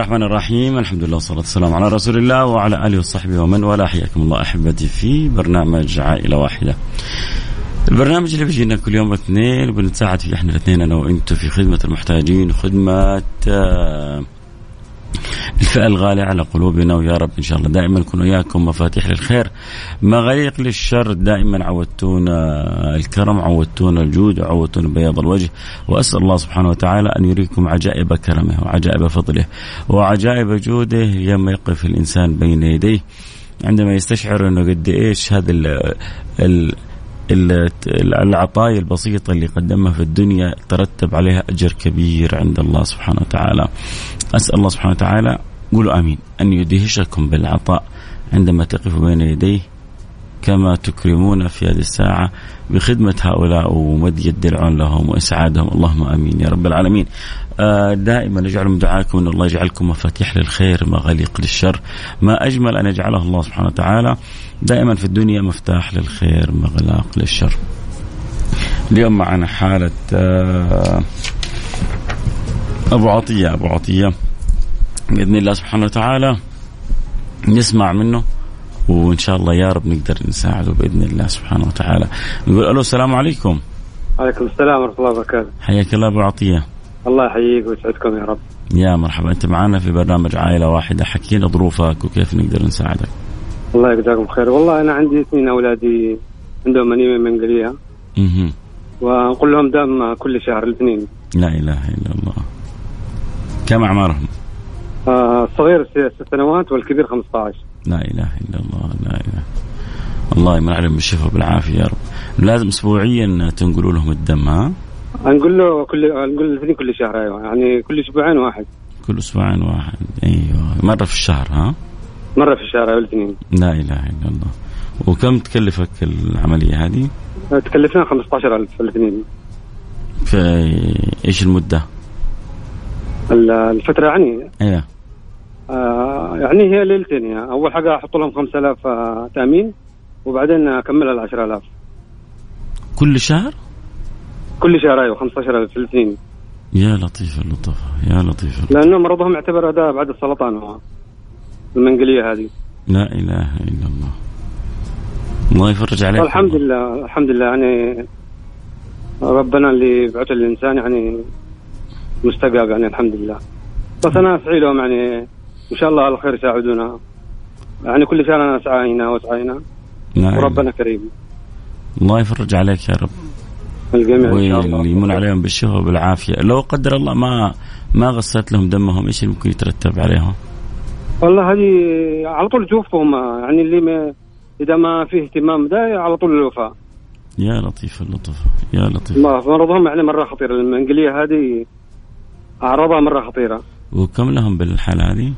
الرحمن الرحيم. الحمد لله والصلاة والسلام على رسول الله وعلى آله وصحبه ومن والاه. حياكم الله أحبتي في برنامج عائلة واحدة. البرنامج اللي بيجينا كل يوم اثنين وبنتساعد فيه إحنا الاثنين أنا وأنتم في خدمة المحتاجين وخدمة آه، الفئة الغالية على قلوبنا ويا رب إن شاء الله. دائما نكون وياكم مفاتيح للخير. مغاليق للشر دائما عودتونا الكرم عودتونا الجود عودتونا بياض الوجه. وأسأل الله سبحانه وتعالى أن يريكم عجائب كرمه وعجائب فضله وعجائب جوده لما يقف الإنسان بين يديه. عندما يستشعر أنه قد إيش هذا ال ال العطايا البسيطة اللي قدمها في الدنيا ترتب عليها أجر كبير عند الله سبحانه وتعالى. أسأل الله سبحانه وتعالى قولوا آمين. أن يدهشكم بالعطاء عندما تقفوا بين يديه كما تكرمون في هذه الساعة بخدمة هؤلاء ومد يد العون لهم وإسعادهم. اللهم آمين يا رب العالمين. آه، دائما نجعل من دعائكم أن الله يجعلكم مفاتيح للخير مغاليق للشر. ما أجمل أن يجعله الله سبحانه وتعالى دائما في الدنيا مفتاح للخير مغلاق للشر. اليوم معنا حالة آه، أبو عطية. أبو عطية بإذن الله سبحانه وتعالى نسمع منه وإن شاء الله يا رب نقدر نساعده بإذن الله سبحانه وتعالى. نقول ألو السلام عليكم. عليكم السلام ورحمة الله وبركاته. حياك الله أبو عطية. الله يحييك ويسعدكم يا رب. يا مرحبا. أنت معنا في برنامج عائلة واحدة. حكينا ظروفك وكيف نقدر نساعدك. الله يجزاكم خير. والله أنا عندي اثنين أولادي عندهم أنيميا منقلية مهم. ونقول لهم دم كل شهر الاثنين. لا إله إلا الله. كم أعمارهم؟ آه، الصغير ست ست سنوات والكبير 15 لا إله إلا الله لا إله. الله يمن عليهم بالشفاء بالعافية يا رب. لازم أسبوعيا تنقلوا لهم الدم ها؟ نقول له كل نقول الاثنين كل شهر أيوه. يعني كل أسبوعين واحد. كل أسبوعين واحد. أيوه. مرة في الشهر ها؟ مرة في الشهر الاثنين لا إله إلا الله. وكم تكلفك العملية هذه؟ تكلفنا 15000 الاثنين في إيش المدة؟ ال- الفترة يعني. أيوه آه يعني هي ليلتين يعني. أول حاجة أحط لهم 5000 آه تأمين وبعدين أكملها ل 10000 كل شهر؟ كل شهر أيوه 15000 في الاثنين يا لطيف اللطف يا لطيف اللطف. لأنه مرضهم يعتبر هذا بعد السرطان. هو المنقلية هذه. لا إله إلا الله. الله يفرج عليك. والحمد لله الحمد لله يعني ربنا اللي بعث الإنسان يعني مستقاب يعني الحمد لله بس أنا أسعي لهم يعني إن شاء الله على الخير يساعدونا. يعني كل شهر أنا اسعى هنا واسعى هنا. وربنا كريم. الله يفرج عليك يا رب. الجميع إن ويمن عليهم بالشفاء وبالعافية. لو قدر الله ما ما غسلت لهم دمهم إيش اللي ممكن يترتب عليهم؟ والله هذه على طول تشوفهم يعني اللي ما إذا ما فيه اهتمام ده على طول الوفاء. يا لطيف اللطف يا لطيف. ما- مرضهم يعني مرة خطيرة المنقليه هذه أعراضها مرة خطيرة. وكم لهم بالحاله هذه؟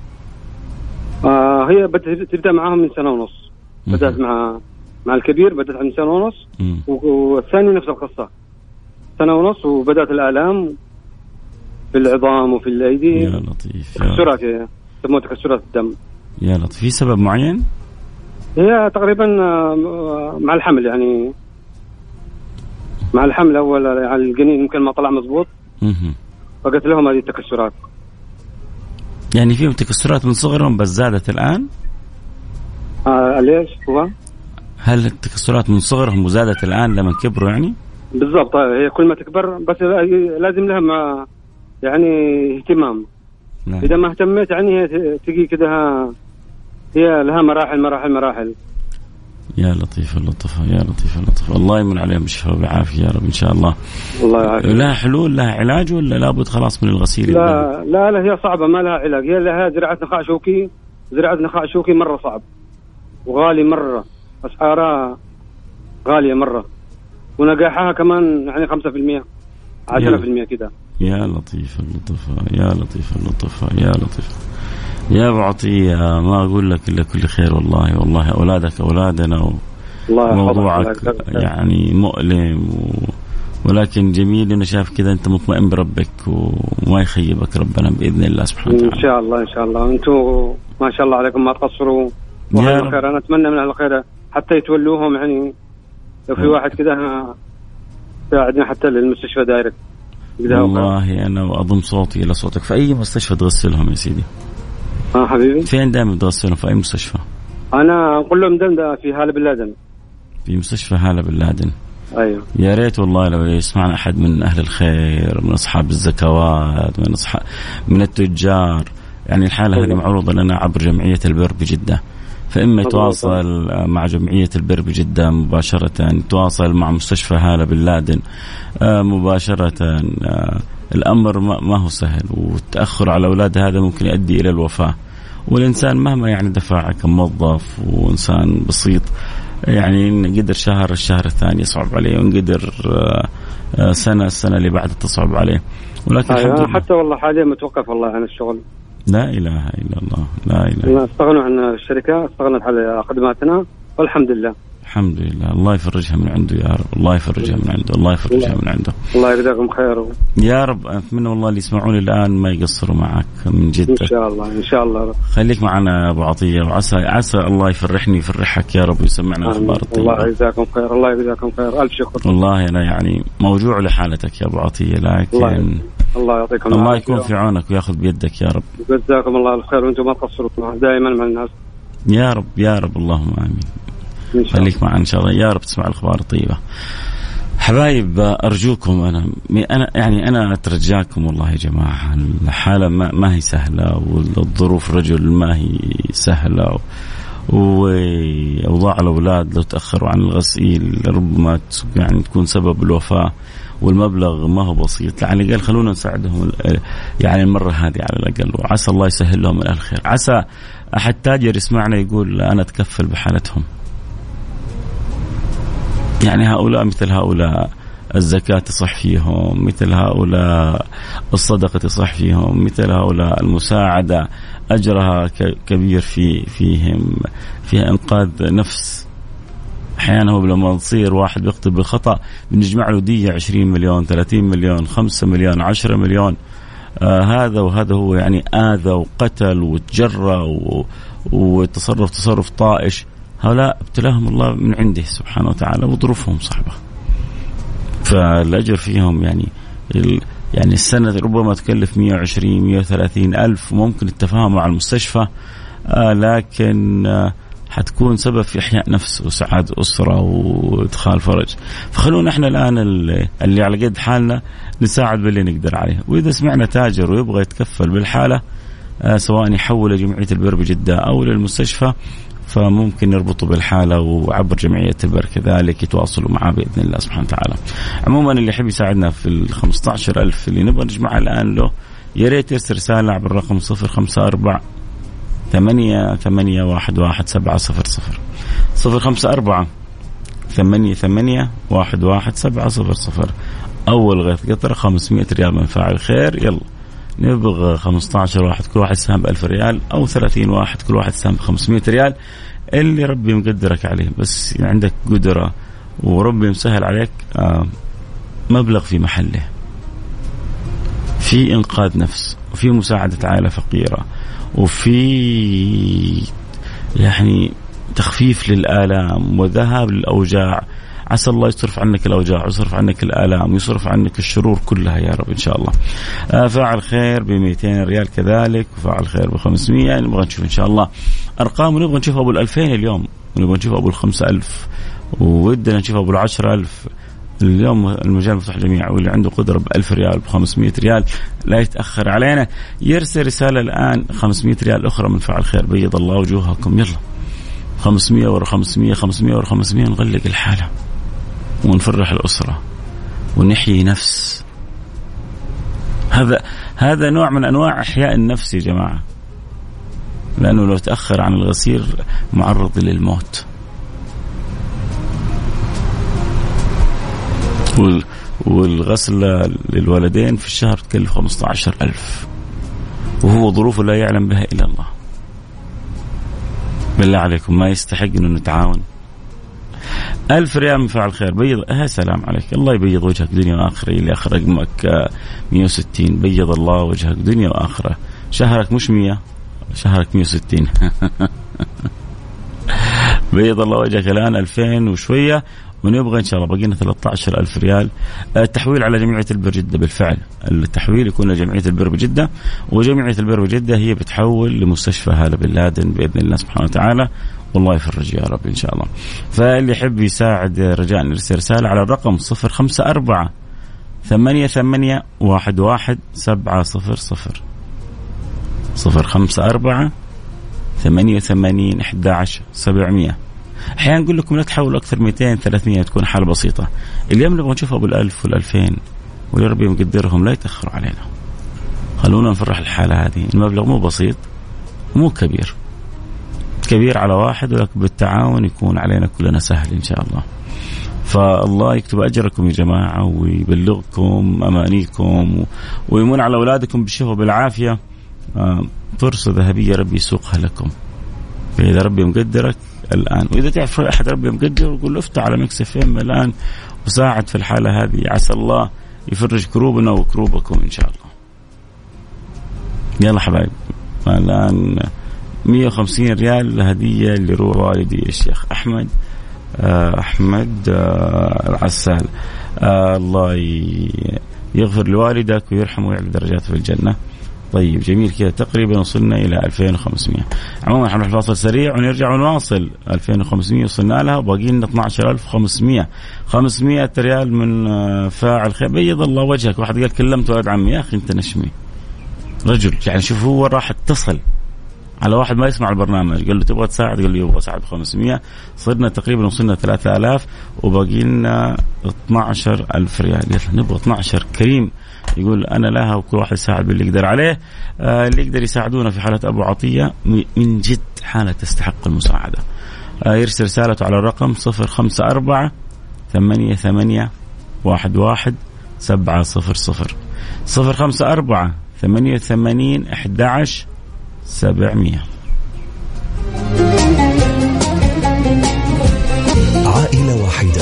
آه هي تبدأ معاهم من سنة ونص. بدأت مع مع الكبير بدأت من سنة ونص والثاني نفس القصة. سنة ونص وبدأت الالام في العظام وفي الأيدي. يا لطيف يا, تكسرات يسموها تكسرات الدم يا لطيف في سبب معين؟ هي تقريبا آه، مع الحمل يعني مع الحمل أول يعني الجنين يمكن ما طلع مضبوط. فقلت لهم هذه التكسرات يعني فيهم تكسرات من صغرهم بس زادت الآن آه ليش هو؟ هل التكسرات من صغرهم وزادت الآن لما كبروا يعني؟ بالضبط هي كل ما تكبر بس لازم لها مع يعني اهتمام نعم. إذا ما اهتميت يعني هي تجي كده هي لها مراحل مراحل مراحل. يا لطيف اللطفة يا لطيف اللطفة الله يمن عليهم بالشفاء والعافية يا رب إن شاء الله. الله يعافيك. لها حلول لها علاج ولا لابد خلاص من الغسيل؟ لا لا لا هي صعبة ما لها علاج. هي لها زراعة نخاع شوكي زراعة نخاع شوكي مرة صعب. وغالي مرة. أسعارها غالية مرة. ونجاحها كمان يعني 5% 10% كده. يا لطيف اللطفة يا لطيف اللطفة يا لطيف يا ابو عطيه ما أقول لك إلا كل خير والله والله أولادك أولادنا موضوعك. يعني مؤلم و... ولكن جميل إنه شاف كذا أنت مطمئن بربك وما يخيبك ربنا بإذن الله سبحانه إن وتعالى شاء الله إن شاء الله أنتم ما شاء الله عليكم ما تقصروا. الخير أنا أتمنى من أهل الخير حتى يتولوهم يعني لو في رب. واحد كده ساعدنا حتى للمستشفى دايركت. والله أنا واضم صوتي إلى صوتك. في أي مستشفى تغسلهم يا سيدي؟ آه حبيبي. فين دائما تغسلهم في أي مستشفى؟ أنا أقول لهم دندة في هالة بن لادن. في مستشفى هالة بن لادن. أيوه. يا ريت والله لو يسمعنا أحد من أهل الخير من أصحاب الزكوات من أصحاب من التجار. يعني الحالة هذه معروضة لنا عبر جمعية البر بجدة. فإما يتواصل مع جمعية البر بجدة مباشرة يتواصل مع مستشفى هالة بن لادن آه، مباشرة آه، الأمر ما هو سهل والتأخر على الاولاد هذا ممكن يؤدي إلى الوفاة. والإنسان مهما يعني دفع كموظف وإنسان بسيط يعني إن قدر شهر الشهر الثاني يصعب عليه وإن قدر آه، سنة السنة اللي بعدها تصعب عليه. ولكن لله. حتى والله حاليا متوقف والله عن الشغل. لا إله إلا الله لا إله. استغنوا عن الشركة استغنت على خدماتنا والحمد لله. الحمد لله. الله يفرجها من عنده يا رب الله يفرجها من عنده الله يفرجها من عنده. الله يجزاكم خير. يا رب أتمنى والله اللي يسمعوني الآن ما يقصروا معك من إن جد شاء الله إن شاء الله خليك معنا يا أبو عطية وعسى عسى الله يفرحني ويفرحك يا رب ويسمعنا الاخبار الله يجزاكم خير الله يجزاكم خير. ألف شكر. والله أنا يعني موجوع لحالتك يا أبو عطية لكن الله يعطيكم الله. يكون في عونك وياخذ بيدك يا رب. جزاكم الله الخير وأنتم ما تقصروا دائما مع الناس. يا رب يا رب اللهم آمين. خليك معنا إن شاء الله. يا رب تسمع الأخبار الطيبة. حبايب أرجوكم أنا أنا يعني أنا أترجاكم والله يا جماعة. الحالة ما, ما هي سهلة والظروف الرجل ما هي سهلة واوضاع الأولاد لو تأخروا عن الغسيل ربما يعني تكون سبب الوفاة. والمبلغ ما هو بسيط. على الاقل خلونا نساعدهم يعني المرة هذه على الأقل. وعسى الله يسهل لهم الخير خير. عسى أحد تاجر يسمعنا يقول أنا أتكفل بحالتهم. يعني هؤلاء مثل هؤلاء الزكاة تصح فيهم مثل هؤلاء الصدقة تصح فيهم مثل هؤلاء المساعدة أجرها كبير في فيهم فيها إنقاذ نفس. أحيانا هو لما تصير واحد بيخطئ بالخطأ بنجمع له دية 20 مليون 30 مليون 5 مليون 10 مليون. آه هذا وهذا هو يعني آذى وقتل وتجرى وتصرف تصرف طائش. هؤلاء ابتلاهم الله من عنده سبحانه وتعالى وظروفهم صعبة. فالأجر فيهم يعني يعني السنة ربما تكلف 120 130 ألف ممكن التفاهم مع المستشفى. آه لكن آه حتكون سبب في إحياء نفس وسعادة أسرة وإدخال فرج. فخلونا إحنا الآن اللي, على قد حالنا نساعد باللي نقدر عليه. وإذا سمعنا تاجر ويبغى يتكفل بالحالة آه سواء يحول لجمعية البر بجدة أو للمستشفى فممكن نربطه بالحالة وعبر جمعية البر كذلك يتواصلوا معاه بإذن الله سبحانه وتعالى. عموما اللي يحب يساعدنا في ال 15000 اللي نبغى نجمعها الآن له يا ريت يرسل رسالة عبر الرقم 054 ثمانية ثمانية واحد واحد سبعة صفر صفر. صفر خمسة أربعة ثمانية ثمانية واحد واحد سبعة صفر صفر. أول غيث قطرة 500 ريال من فاعل خير. يلا. نبغى 15 واحد كل واحد سهم ب 1000 ريال أو 30 واحد كل واحد سهم ب 500 ريال. اللي ربي مقدرك عليه. بس عندك قدرة وربي مسهل عليك آه مبلغ في محله. في إنقاذ نفس وفي مساعدة عائلة فقيرة وفي يعني تخفيف للآلام وذهاب للأوجاع عسى الله يصرف عنك الأوجاع ويصرف عنك الآلام ويصرف عنك الشرور كلها يا رب إن شاء الله. آه فاعل خير ب 200 ريال كذلك وفاعل خير ب 500 نبغى نشوف إن شاء الله أرقام ونبغى نشوف أبو ال 2000 اليوم ونبغى نشوف أبو ال 5000 ودنا نشوف أبو ال 10000 اليوم المجال مفتوح للجميع واللي عنده قدرة ب 1000 ريال ب 500 ريال لا يتأخر علينا. يرسل رسالة الآن 500 ريال أخرى من فعل خير بيض الله وجوهكم. يلا. 500 ورا 500 500 ورا 500 نغلق الحالة ونفرح الأسرة ونحيي نفس. هذا هذا نوع من أنواع أحياء النفس يا جماعة لأنه لو تأخر عن الغسيل معرض للموت. والغسل للولدين في الشهر تكلف 15000 وهو ظروفه لا يعلم بها إلا الله. بالله عليكم ما يستحق أنه نتعاون. ألف ريال من فعل خير. بيض يا سلام عليك. الله يبيض وجهك دنيا وآخرة اللي آخر رقمك 160 بيض الله وجهك دنيا وآخرة. شهرك مش 100 شهرك 160 بيض الله وجهك الآن 2000 وشوية. ونبغى إن شاء الله بقينا 13000 ريال. التحويل على جمعية البر جدة بالفعل. التحويل يكون لجمعيه البر بجدة وجمعية البر بجدة هي بتحول لمستشفى هاله بن لادن بإذن الله سبحانه وتعالى. والله يفرج يا رب إن شاء الله. فاللي يحب يساعد رجاء يرسل رسالة على الرقم 054 ثمانية ثمانية واحد واحد سبعة صفر صفر. صفر خمسة أربعة ثمانية ثمانين أحد عشر سبعمية. أحيانا نقول لكم لا تحاولوا أكثر 200 300 تكون حالة بسيطة. اليوم نبغى نشوف ابو الالف وال2000 ويا رب مقدرهم لا يتاخروا علينا. خلونا نفرح الحالة هذه. المبلغ مو بسيط مو كبير. كبير على واحد ولكن بالتعاون يكون علينا كلنا سهل إن شاء الله. فالله يكتب أجركم يا جماعة ويبلغكم أمانيكم ويمن على أولادكم بالشفاء وبالعافية. آه، فرصة ذهبية ربي يسوقها لكم. فإذا ربي مقدرك الآن. وإذا تعرف أحد ربي مقدر قول له افتح على Mix FM الآن وساعد في الحالة هذه. عسى الله يفرج كروبنا وكروبكم إن شاء الله. يلا حبايب الآن 150 ريال هديه لروح والدي الشيخ أحمد. آه، أحمد آه، العسال. آه، الله يغفر لوالدك ويرحمه ويعلي درجاته في الجنة. طيب جميل كذا. تقريبا وصلنا إلى 2500 عموما حنروح فاصل سريع ونرجع ونواصل. 2500 وصلنا لها وباقي لنا 12500 500 ريال من آه، فاعل خير. بيض الله وجهك. واحد قال كلمت ولد عمي يا أخي أنت نشمي. رجل. يعني شوف هو راح اتصل على واحد ما يسمع البرنامج. قال له تبغى تساعد؟ قال له يبغى أساعد ب 500 صرنا تقريبا وصلنا 3000 وباقي لنا 12000 ريال. يلا نبغى 12 كريم. يقول أنا لها وكل واحد يساعد باللي يقدر عليه. آه اللي يقدر يساعدونا في حالة أبو عطية من جد حالة تستحق المساعدة. آه يرسل رسالته على الرقم 054 ثمانية ثمانية واحد واحد سبعة صفر صفر. صفر خمسة أربعة ثمانية ثمانين أحد عشر سبعمية. عائلة واحدة.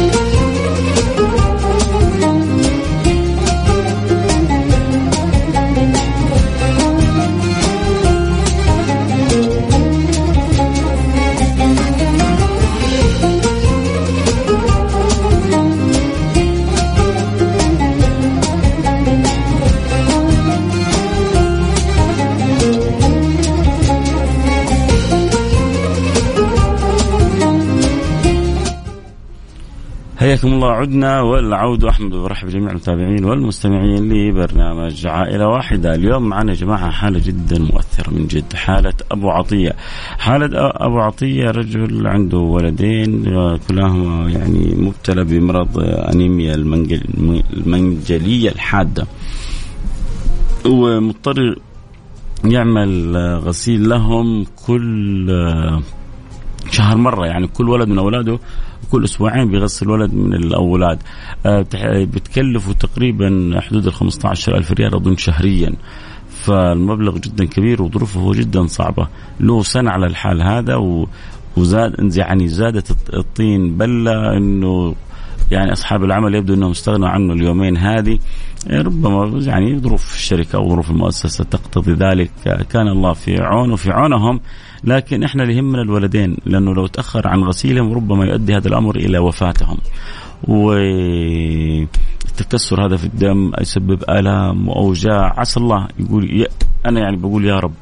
عدنا والعود أحمد وبرحب بجميع المتابعين والمستمعين لبرنامج عائلة واحدة، اليوم معنا يا جماعة حالة جدا مؤثرة من جد، حالة أبو عطية. حالة أبو عطية رجل عنده ولدين كلاهما يعني مبتلى بمرض أنيميا المنجلية الحادة. ومضطر يعمل غسيل لهم كل شهر مرة يعني كل ولد من أولاده كل أسبوعين بيغسل ولد من الأولاد. آه، بتكلفه تقريبا حدود ال 15000 ريال اظن شهريا. فالمبلغ جدا كبير وظروفه جدا صعبة. له سنة على الحال هذا وزاد يعني زادت الطين بلة إنه يعني أصحاب العمل يبدو إنهم استغنوا عنه اليومين هذه. ربما يعني ظروف الشركة أو ظروف المؤسسة تقتضي ذلك. كان الله في عون وفي عونهم. لكن إحنا اللي يهمنا الولدين لأنه لو تأخر عن غسيلهم ربما يؤدي هذا الأمر إلى وفاتهم. والتكسر هذا في الدم يسبب آلام وأوجاع عسى الله يقول أنا يعني بقول يا رب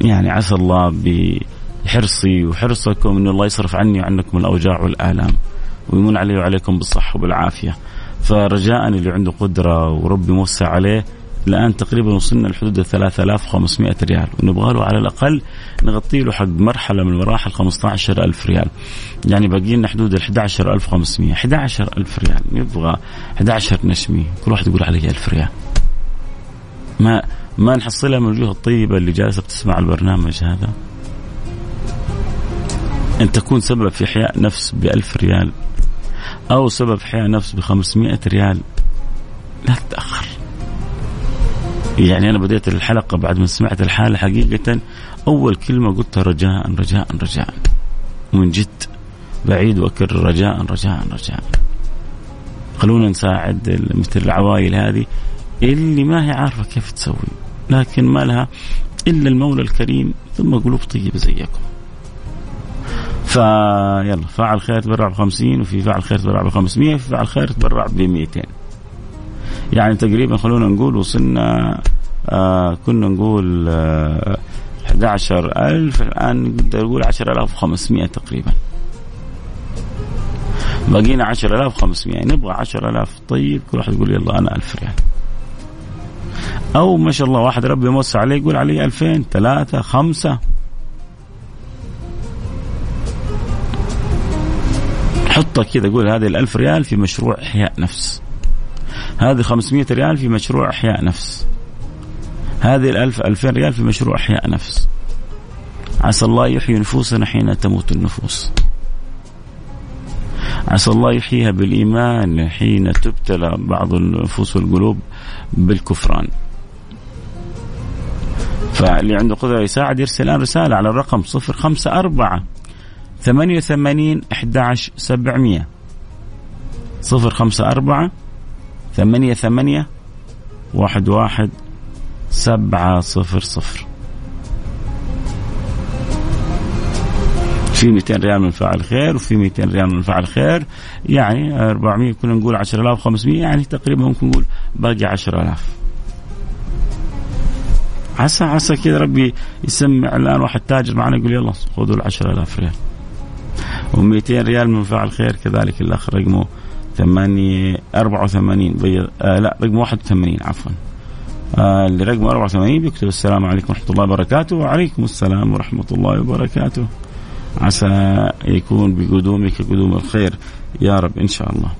يعني عسى الله بحرصي وحرصكم إن الله يصرف عني وعنكم الأوجاع والآلام ويمن علي وعليكم بالصحة وبالعافيه. فرجاء اللي عنده قدرة وربي موسع عليه الآن تقريبا وصلنا لحدود 3500 ريال. ونبغى له على الأقل نغطي له حق مرحلة من مراحل 15000 ريال. يعني باقي لنا حدود ال 11500 11000 ريال. نبغى 11 نشمي. كل واحد يقول علي 1000 ريال. ما ما نحصلها من الوجوه الطيبة اللي جالسة بتسمع البرنامج هذا؟ إن تكون سبب في إحياء نفس ب 1000 ريال أو سبب إحياء نفس ب 500 ريال لا تتأخر. يعني أنا بديت الحلقة بعد ما سمعت الحالة حقيقة أول كلمة قلتها رجاء رجاء رجاء. ومن جد بعيد وأكرر رجاء رجاء رجاء. خلونا نساعد مثل العوائل هذه اللي ما هي عارفة كيف تسوي لكن ما لها إلا المولى الكريم ثم قلوب طيبة زيكم. فيلا فاعل خير تبرع ب 50 وفي فاعل خير تبرع ب 500 وفي فاعل خير تبرع ب 200 يعني تقريبا خلونا نقول وصلنا آه كنا نقول آه 11000 الآن نقدر نقول 10500 تقريبا. باقينا 10500 نبغى 10000 طيب كل واحد يقول يلا أنا 1000 ريال. أو ما شاء الله واحد ربي يموسع عليه يقول علي 2000 3 5 حطها كذا قول هذه الألف ريال في مشروع إحياء نفس. هذه 500 ريال في مشروع إحياء نفس. هذه الألف ألفين ريال في مشروع إحياء نفس. عسى الله يحيي نفوسنا حين تموت النفوس. عسى الله يحييها بالإيمان حين تبتلى بعض النفوس والقلوب بالكفران. فاللي عنده قدرة يساعد يرسل الآن رسالة على الرقم 054 88 11 700 054 ثمانية ثمانية واحد واحد سبعة صفر صفر. في 200 ريال من فاعل خير وفي 200 ريال من فاعل خير. يعني 400 كنا نقول 10500 يعني تقريبا ممكن نقول باقي 10000 عسى عسى كذا ربي يسمع الآن واحد تاجر معنا يقول يلا خذوا ال 10000 ريال. و200 ريال من فاعل خير كذلك الأخ رقمه. ثمانية أربعة وثمانين آه لا رقم واحد وثمانين عفوا. آه اللي رقم 84 بيكتب السلام عليكم ورحمة الله وبركاته وعليكم السلام ورحمة الله وبركاته. عسى يكون بقدومك قدوم الخير يا رب إن شاء الله.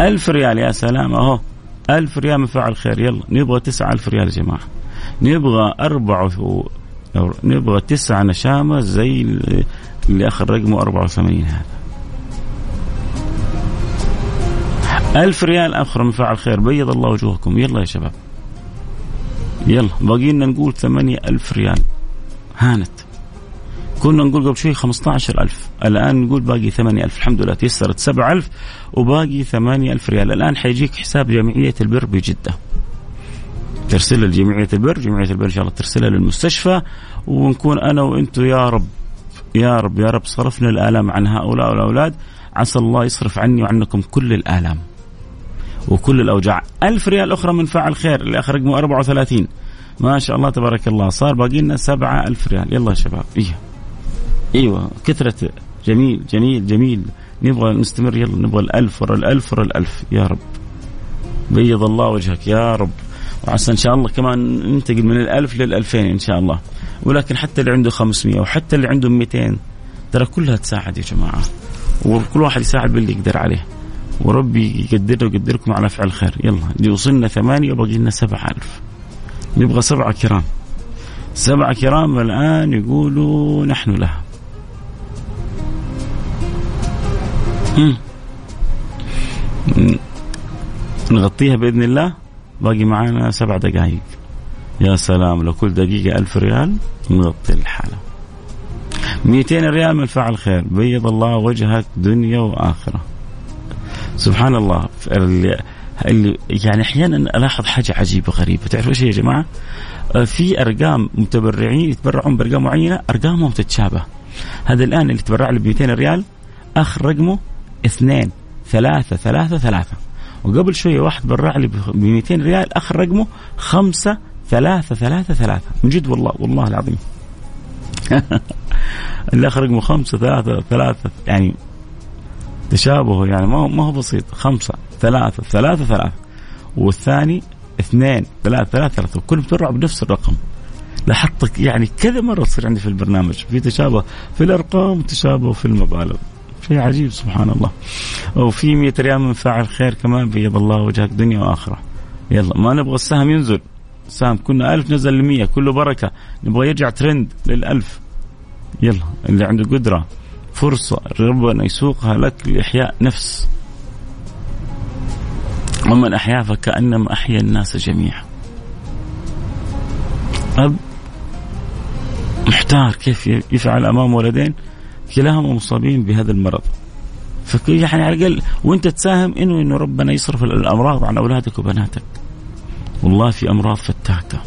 ألف ريال يا سلام أهو. ألف ريال من فعل خير. يلا نبغى تسعة ألف ريال يا جماعة. نبغى أربعة نبغى تسعة نشامة زي اللي أخر رقمه 84 هذا. ألف ريال أخرى من فاعل خير. بيض الله وجوهكم. يلا يا شباب. يلا. باقي لنا نقول ثمانية ألف ريال. هانت. كنا نقول قبل شوي 15000 الآن نقول باقي 8000 الحمد لله تيسرت 7000 وباقي 8000 ريال. الآن حيجيك حساب جمعية البر بجدة. ترسلها لجمعية البر. جمعية البر إن شاء الله ترسلها للمستشفى. ونكون أنا وأنتم يا رب. يا رب. يا رب صرفنا الآلام عن هؤلاء الأولاد عسى الله يصرف عني وعنكم كل الآلام. وكل الأوجاع. ألف ريال أخرى من فاعل خير اللي آخر رقمه 34 ما شاء الله تبارك الله. صار باقي لنا سبعة ألف ريال. يلا يا شباب. إيه. إيوه. كثرة. جميل جميل جميل. نبغى نستمر يلا نبغى الألف ورا الألف ورا الألف. يا رب. بيض الله وجهك. يا رب. وعسى إن شاء الله كمان ننتقل من الألف للألفين إن شاء الله. ولكن حتى اللي عنده 500 وحتى اللي عنده 200 ترى كلها تساعد يا جماعة. وكل واحد يساعد باللي يقدر عليه. وربي يقدرنا ويقدركم على فعل خير. يلا وصلنا ثمانية وبقي لنا سبعة ألف. نبغى سبعة كرام. سبعة كرام الآن يقولوا نحن لها. نغطيها بإذن الله. باقي معانا سبع دقائق يا سلام لو كل دقيقة ألف ريال نغطي الحالة. 200 ريال من فعل خير. بيض الله وجهك دنيا وآخرة. سبحان الله اللي, يعني أحيانا ألاحظ حاجة عجيبة غريبة. تعرفوا إيش يا جماعة؟ آه، في أرقام متبرعين يتبرعون بأرقام معينة أرقامهم تتشابه. هذا الآن اللي تبرع له ب 200 ريال اخر رقمه اثنين ثلاثة ثلاثة ثلاثة. وقبل شوية واحد برع لي ب 200 ريال اخر رقمه خمسة ثلاثة ثلاثة ثلاثة. من جد والله والله العظيم. اللي اخر رقمه خمسة ثلاثة ثلاثة يعني تشابهه يعني ما هو ما هو بسيط. خمسة ثلاثة ثلاثة ثلاثة. والثاني اثنين ثلاثة ثلاثة ثلاثة. وكلهم تبرع بنفس الرقم. لاحظت يعني كذا مرة تصير عندي في البرنامج. في تشابه في الأرقام وتشابه في المبالغ. شيء عجيب سبحان الله. وفي 100 ريال من فاعل خير كمان بيض الله وجهك دنيا وآخرة. يلا ما نبغى السهم ينزل. سهم كنا ألف نزل ل 100 كله بركة. نبغى يرجع ترند للألف. يلا اللي عنده قدرة. فرصة ربنا يسوقها لك لإحياء نفس. ومن أحيا فكأنما أحيا الناس جميعا. أب محتار كيف يفعل أمام ولدين كلاهما مصابين بهذا المرض. يعني على الأقل وأنت تساهم إنه إنه ربنا يصرف الأمراض عن أولادك وبناتك. والله في أمراض فتاكة.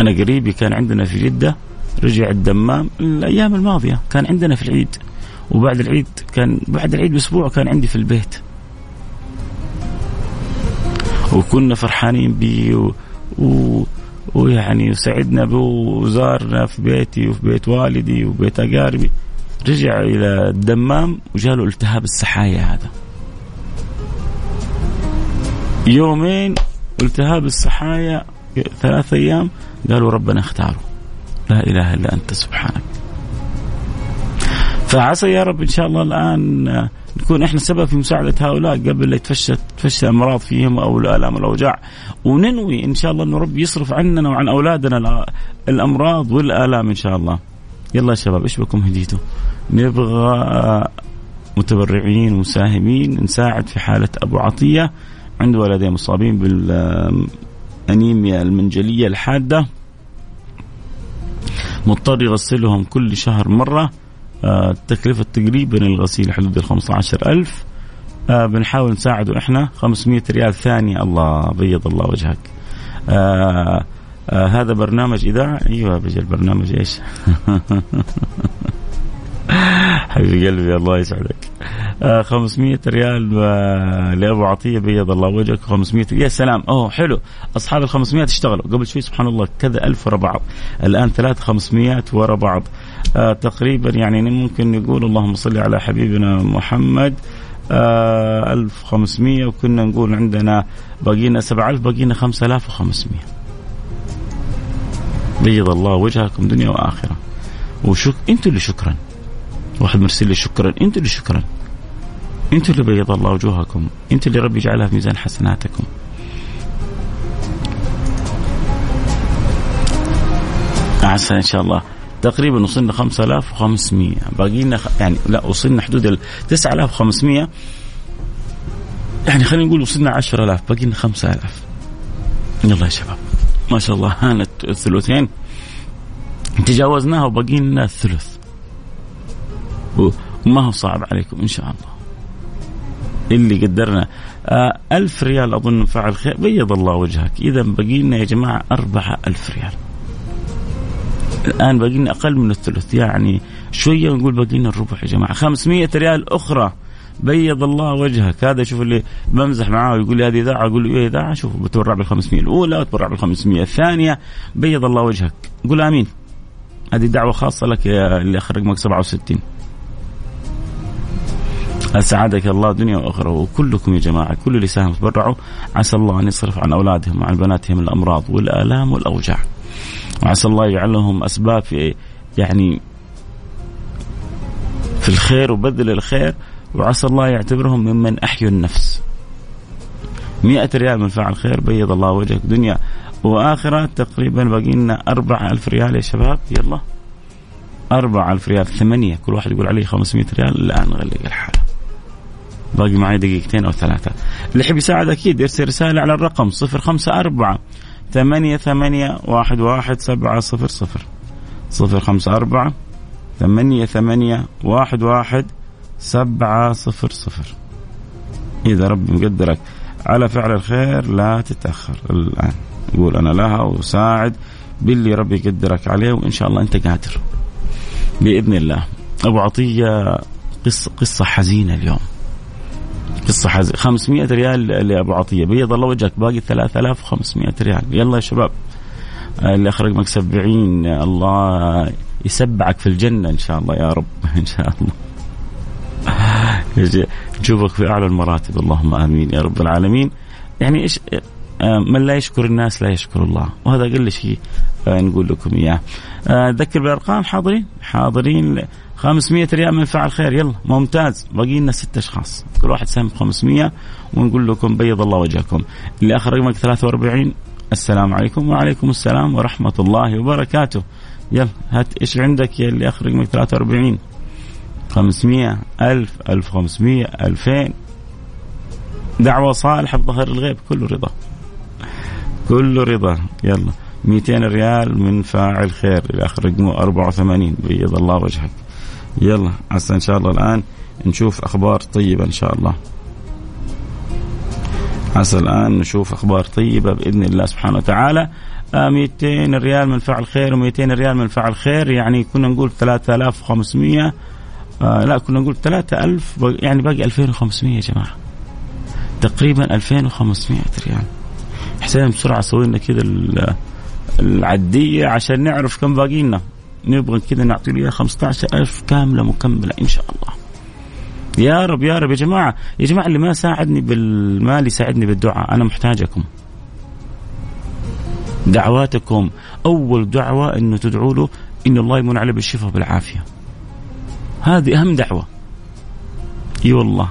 أنا قريبي كان عندنا في جدة رجع الدمام الأيام الماضية. كان عندنا في العيد. وبعد العيد كان بعد العيد بأسبوع كان عندي في البيت. وكنا فرحانين به و... و... ويعني سعدنا به وزارنا في بيتي وفي بيت والدي وبيت أقاربي. رجع إلى الدمام وجاله التهاب السحايا هذا. يومين التهاب السحايا ثلاث أيام قالوا ربنا اختاره. لا إله إلا أنت سبحانك فعسى يا رب إن شاء الله الآن نكون إحنا سبب في مساعدة هؤلاء قبل لا يتفشى تفشى الامراض فيهم أو الآلام والأوجاع وننوي إن شاء الله انه رب يصرف عننا وعن أولادنا الأمراض والآلام إن شاء الله. يلا يا شباب إيش بكم هديتوا؟ نبغى متبرعين ومساهمين نساعد في حالة أبو عطية عنده ولدين مصابين بالأنيميا المنجلية الحادة مضطر يغسلهم كل شهر مرة. آه تكلفة تقريبا الغسيل حدود ال 15000 آه بنحاول نساعده إحنا. 500 ريال ثانية الله بيض الله وجهك. آه هذا برنامج إذاعة. أيوة بيجي البرنامج إيش؟ حبيبي قلبي الله يسعدك. آه 500 ريال آه لأبو عطية بيض الله وجهك 500 يا سلام. أوه حلو. أصحاب ال 500 اشتغلوا. قبل شوي سبحان الله كذا ألف ورا بعض. الآن ثلاث 500 ورا بعض. آه تقريبا يعني ممكن نقول اللهم صل على حبيبنا محمد آه 1500 وكنا نقول عندنا باقينا 7000 باقينا 5500 بيض الله وجهكم دنيا وآخرة. وشك أنتم اللي شكرا. واحد مرسل لي شكرا. أنتوا اللي شكرا. أنتوا اللي بيض الله وجوهكم. أنتوا اللي ربي يجعلها في ميزان حسناتكم. عسى إن شاء الله. تقريبا وصلنا 5500 باقي لنا يعني لا وصلنا حدود ال 9500 يعني خلينا نقول وصلنا 10000 باقي لنا 5000 يلا يا شباب. ما شاء الله. هانت الثلثين تجاوزناها وباقي لنا الثلث وما هو صعب عليكم إن شاء الله. اللي قدرنا. آه ألف ريال أظن فعل خير. بيض الله وجهك. إذا بقي لنا يا جماعة أربعة ألف ريال. الآن باقي لنا أقل من الثلث. يعني شوية نقول باقي لنا الربع يا جماعة. 500 ريال أخرى. بيض الله وجهك. هذا شوف اللي بمزح معاه ويقول لي هذه إذاعة. أقول له إيه إذاعة؟ شوف بتبرع بال 500 الأولى وتبرع بال 500 الثانية بيض الله وجهك. قول آمين. هذه دعوة خاصة لك يا اللي اخر رقمك 67 أسعدك الله دنيا واخره وكلكم يا جماعة كل اللي ساهم تبرعوا. عسى الله أن يصرف عن أولادهم وعن بناتهم الأمراض والآلام والأوجاع. وعسى الله يجعلهم أسباب في يعني في الخير وبذل الخير. وعسى الله يعتبرهم ممن أحيوا النفس. مئة ريال من فعل خير بيض الله وجهك دنيا وآخرة. تقريبا باقي لنا أربعة ألف ريال يا شباب. يلا. أربعة ألف ريال ثمانية. كل واحد يقول عليه 500 ريال. الآن نغلق الحالة باقي معي دقيقتين أو ثلاثة. اللي يحب يساعد أكيد يرسل رسالة على الرقم صفر خمسة أربعة ثمانية ثمانية واحد واحد سبعة صفر صفر. صفر خمسة أربعة ثمانية ثمانية واحد واحد سبعة صفر صفر. إذا ربي مقدرك على فعل الخير لا تتأخر الآن. يقول أنا لها وساعد باللي ربي يقدرك عليه وإن شاء الله أنت قادر. بإذن الله. أبو عطية قصة, قصة حزينة اليوم. قصة حزينة. 500 ريال لأبو عطية. بيض الله وجهك. باقي 3500 ريال. يلا يا شباب. اللي أخرج مكسب 70 الله يسبعك في الجنة إن شاء الله يا رب. إن شاء الله. نشوفك في أعلى المراتب. اللهم آمين يا رب العالمين. يعني إيش آه، من لا يشكر الناس لا يشكر الله. وهذا أقل شيء. نقول لكم إياه. أذكر آه، بالأرقام حاضرين؟ حاضرين. 500 ريال من فعل خير. يلا ممتاز. باقي لنا ست أشخاص. كل واحد سهم 500 ونقول لكم بيض الله وجهكم. اللي آخر رقمك 43 السلام عليكم وعليكم السلام ورحمة الله وبركاته. يلا هات إيش عندك يا اللي آخر رقمك 43 500 1000 1500 2000 دعوة صالحة بظهر الغيب. كله رضا. كله رضا. يلا. 200 ريال من فاعل خير. إلى آخر رقمه 84 بيض الله وجهك. يلا عسى إن شاء الله الآن نشوف أخبار طيبة إن شاء الله. عسى الآن نشوف أخبار طيبة بإذن الله سبحانه وتعالى. 200 آه، ريال من فعل خير و200 ريال من فعل خير. يعني كنا نقول 3500 آه لا كنا نقول 3000 يعني باقي 2500 يا جماعة. تقريبا 2500 ريال. حسين بسرعة سوي لنا كذا العديه عشان نعرف كم باقي لنا نبغى كذا نعطي له 15000 كاملة مكملة إن شاء الله. يا رب يا رب. يا جماعة يا جماعة اللي ما ساعدني بالمال يساعدني بالدعاء. أنا محتاجكم. دعواتكم. أول دعوة إنه تدعوا له إن الله يمن عليه بالشفاء بالعافيه هذه أهم دعوة. اي والله.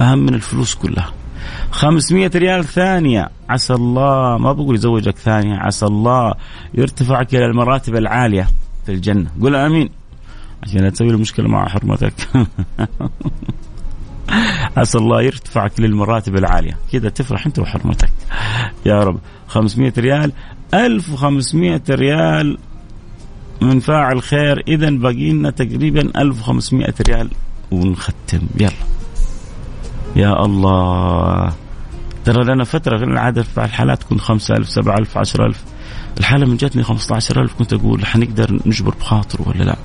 أهم من الفلوس كلها. 500 ريال ثانية. عسى الله ما بقول يزوجك ثانية عسى الله يرتفعك إلى المراتب العالية في الجنة. قول آمين. عشان لا تسوي له مشكلة مع حرمتك. عسى الله يرتفعك للمراتب العالية. كذا تفرح أنت وحرمتك. يا رب. 500 ريال. 1500 ريال من فاعل خير. إذا باقي لنا تقريبا 1500 ريال ونختم. يلا. يا الله. ترى لنا فترة العادة في الحالات تكون 5000 7000 10000 الحالة من جاتني 15000 كنت أقول حنقدر نجبر بخاطره ولا لا؟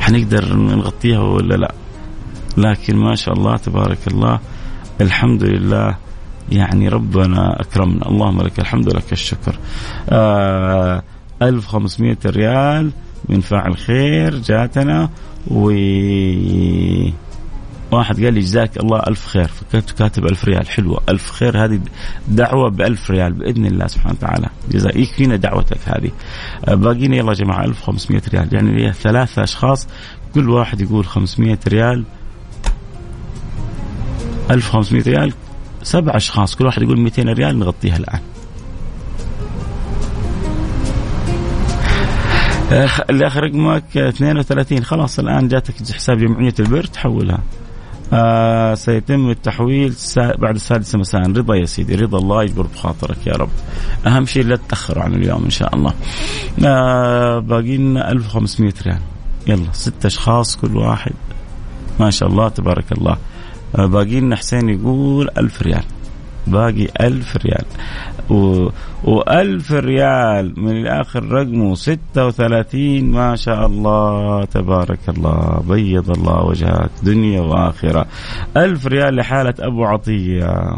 حنقدر نغطيها ولا لا؟ لكن ما شاء الله تبارك الله الحمد لله يعني ربنا أكرمنا. اللهم لك الحمد لك الشكر. آه 1500 ريال من فاعل خير جاتنا و واحد قال لي جزاك الله ألف خير. فكنت كاتب ألف ريال. حلوة. ألف خير. هذه دعوة بألف ريال بإذن الله سبحانه وتعالى. جزاك يكفينا دعوتك هذه. آه، باقينا يلا يا جماعة 1500 ريال. يعني ثلاثة أشخاص كل واحد يقول 500 ريال. 1500 ريال. سبع أشخاص. كل واحد يقول 200 ريال نغطيها الآن. آه، اللي آخر رقمك 32 خلاص الآن جاتك حساب جمعية البر تحولها آه سيتم التحويل بعد السادسة مساء. رضا يا سيدي رضا الله يجبر بخاطرك يا رب. أهم شيء لا تتأخروا عن اليوم إن شاء الله. آه باقي لنا 1500 ريال. يلا ست أشخاص كل واحد. ما شاء الله تبارك الله. آه باقي لنا حسين يقول 1000 ريال. باقي ألف ريال. و... وألف ريال من الآخر رقمه ستة وثلاثين. ما شاء الله تبارك الله. بيض الله وجهك. دنيا وآخرة. ألف ريال لحالة أبو عطية.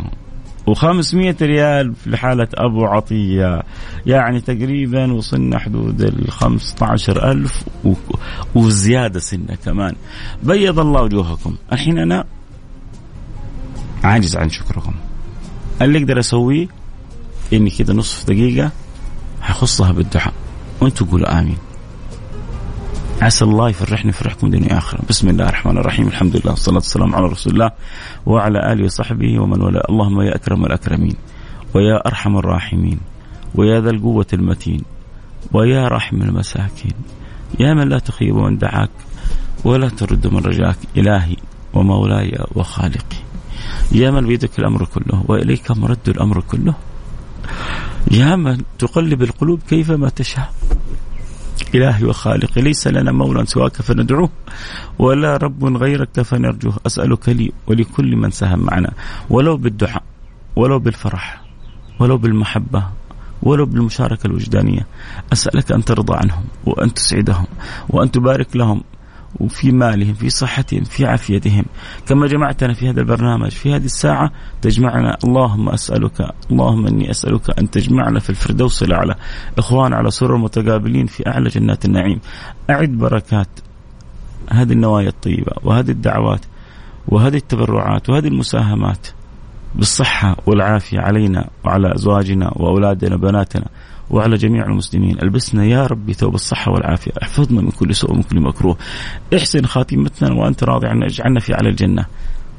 و500 ريال في حالة أبو عطية. يعني تقريبا وصلنا حدود ال 15000 و... وزيادة سنة كمان. بيض الله وجوهكم. الحين أنا عاجز عن شكركم. اللي أقدر أسويه؟ إني كذا نصف دقيقة حخصها بالدعاء. وأنتم قولوا آمين. عسى الله يفرحني يفرحكم دنيا اخره بسم الله الرحمن الرحيم. الحمد لله والصلاة والسلام على رسول الله وعلى آله وصحبه ومن والاه. اللهم يا أكرم الأكرمين ويا أرحم الراحمين ويا ذا القوة المتين ويا رحم المساكين. يا من لا تخيب من دعاك ولا ترد من رجاك. إلهي ومولاي وخالقي. يا من بيدك الأمر كله وإليك مرد الأمر كله. يا من تقلب القلوب كيفما تشاء. إلهي وخالقي ليس لنا مولى سواك فندعوه ولا رب غيرك فنرجوه. أسألك لي ولكل من ساهم معنا ولو بالدعاء ولو بالفرح ولو بالمحبة ولو بالمشاركة الوجدانية. أسألك أن ترضى عنهم وأن تسعدهم وأن تبارك لهم وفي مالهم في صحتهم في عافيتهم. كما جمعتنا في هذا البرنامج في هذه الساعة تجمعنا. اللهم أسألك اللهم إني أسألك أن تجمعنا في الفردوس الأعلى. إخوان على سرر متقابلين في أعلى جنات النعيم. أعد بركات هذه النوايا الطيبة وهذه الدعوات وهذه التبرعات وهذه المساهمات بالصحة والعافية علينا وعلى أزواجنا وأولادنا وبناتنا. وعلى جميع المسلمين. ألبسنا يا ربي ثوب الصحة والعافية. احفظنا من كل سوء ومن كل مكروه. احسن خاتمتنا وأنت راضي عنا. اجعلنا في على الجنة.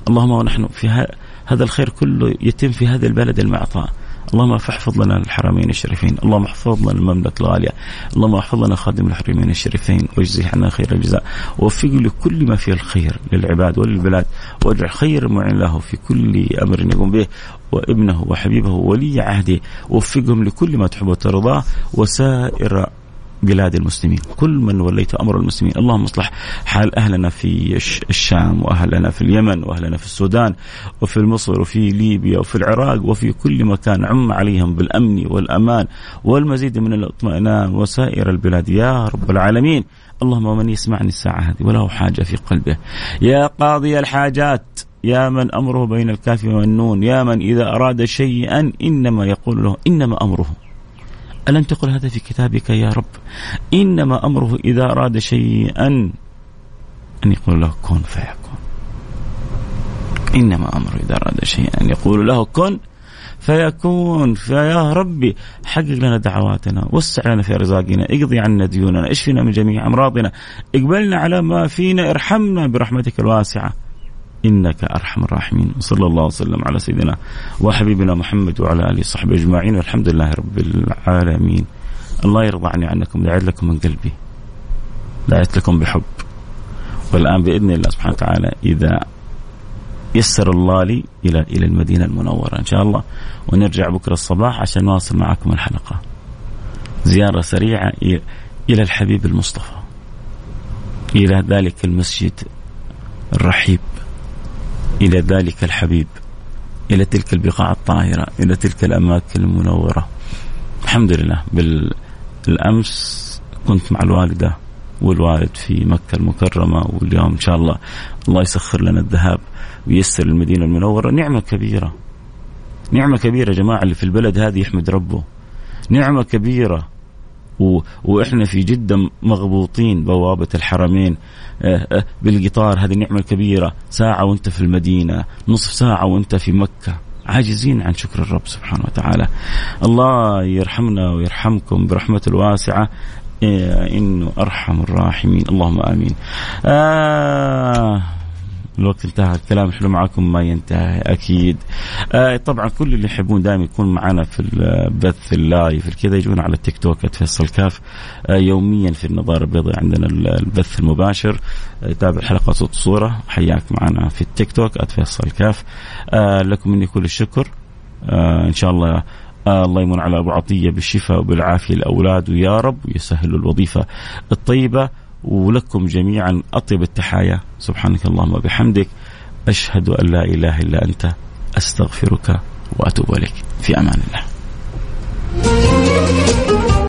اللهم ونحن في هذا الخير كله يتم في هذا البلد المعطاء. اللهم فاحفظ لنا الحرمين الشريفين. اللهم احفظ لنا المملكة الغالية. اللهم احفظ لنا خادم الحرمين الشريفين. واجزه عنا خير الجزاء. ووفقه لكل ما فيه الخير للعباد وللبلاد. واجعل خير معين له في كل أمر يقوم به. وابنه وحبيبه ولي عهده. وفقهم لكل ما تحب وترضاه وسائر بلاد المسلمين. كل من وليت أمر المسلمين. اللهم اصلح حال أهلنا في الشام وأهلنا في اليمن وأهلنا في السودان وفي مصر وفي ليبيا وفي العراق وفي كل مكان عم عليهم بالأمن والأمان والمزيد من الاطمئنان وسائر البلاد. يا رب العالمين. اللهم من يسمعني الساعة هذه وله حاجة في قلبه. يا قاضي الحاجات. يا من أمره بين الكاف والنون. يا من إذا أراد شيئا إنما يقول له إنما أمره. ألم تقل هذا في كتابك يا رب؟ إنما أمره إذا أراد شيئا أن يقول له كن فيكون. إنما أمره إذا أراد شيئا أن يقول له كن فيكون. فيا ربي حقق لنا دعواتنا وسع لنا في رزاقنا اقضي عنا ديوننا اشفنا من جميع أمراضنا اقبلنا على ما فينا ارحمنا برحمتك الواسعة. إنك أرحم الراحمين. صلى الله وسلم على سيدنا وحبيبنا محمد وعلى آله وصحبه أجمعين. والحمد لله رب العالمين. الله يرضى عني عنكم دعيت لكم من قلبي دعيت لكم بحب. والآن بإذن الله سبحانه وتعالى إذا يسر الله لي إلى إلى المدينة المنورة إن شاء الله. ونرجع بكرة الصباح عشان نواصل معكم الحلقة. زيارة سريعة إلى الحبيب المصطفى. إلى ذلك المسجد الرحيب. إلى ذلك الحبيب إلى تلك البقاع الطاهرة إلى تلك الأماكن المنورة. الحمد لله. بالأمس كنت مع الوالدة والوالد في مكة المكرمة واليوم إن شاء الله الله يسخر لنا الذهاب وييسر المدينة المنورة. نعمة كبيرة. نعمة كبيرة يا جماعة اللي في البلد هذه يحمد ربه. نعمة كبيرة. و... وإحنا في جدة مغبوطين بوابة الحرمين. آه، آه، بالقطار هذه النعمه الكبيره ساعة وأنت في المدينة نصف ساعة وأنت في مكة. عاجزين عن شكر الرب سبحانه وتعالى. الله يرحمنا ويرحمكم برحمته الواسعة. آه، إنه أرحم الراحمين. اللهم آمين. آه الوقت انتهى الكلام الحلو معكم ما ينتهي أكيد. آه طبعا كل اللي يحبون دائما يكون معنا في البث ال live كذا يجون على التيك توك @فيصل كاف. آه يوميا في النظارة البيضاء عندنا البث المباشر. آه تابع حلقه صوت صورة. حياك معنا في التيك توك @فيصل كاف. آه لكم مني كل الشكر. آه إن شاء الله آه الله يمن على أبو عطية بالشفاء وبالعافية لاولاده يا رب ويسهل الوظيفة الطيبة. ولكم جميعا أطيب التحايا. سبحانك اللهم وبحمدك. أشهد أن لا إله إلا أنت. أستغفرك وأتوب إليك. في أمان الله.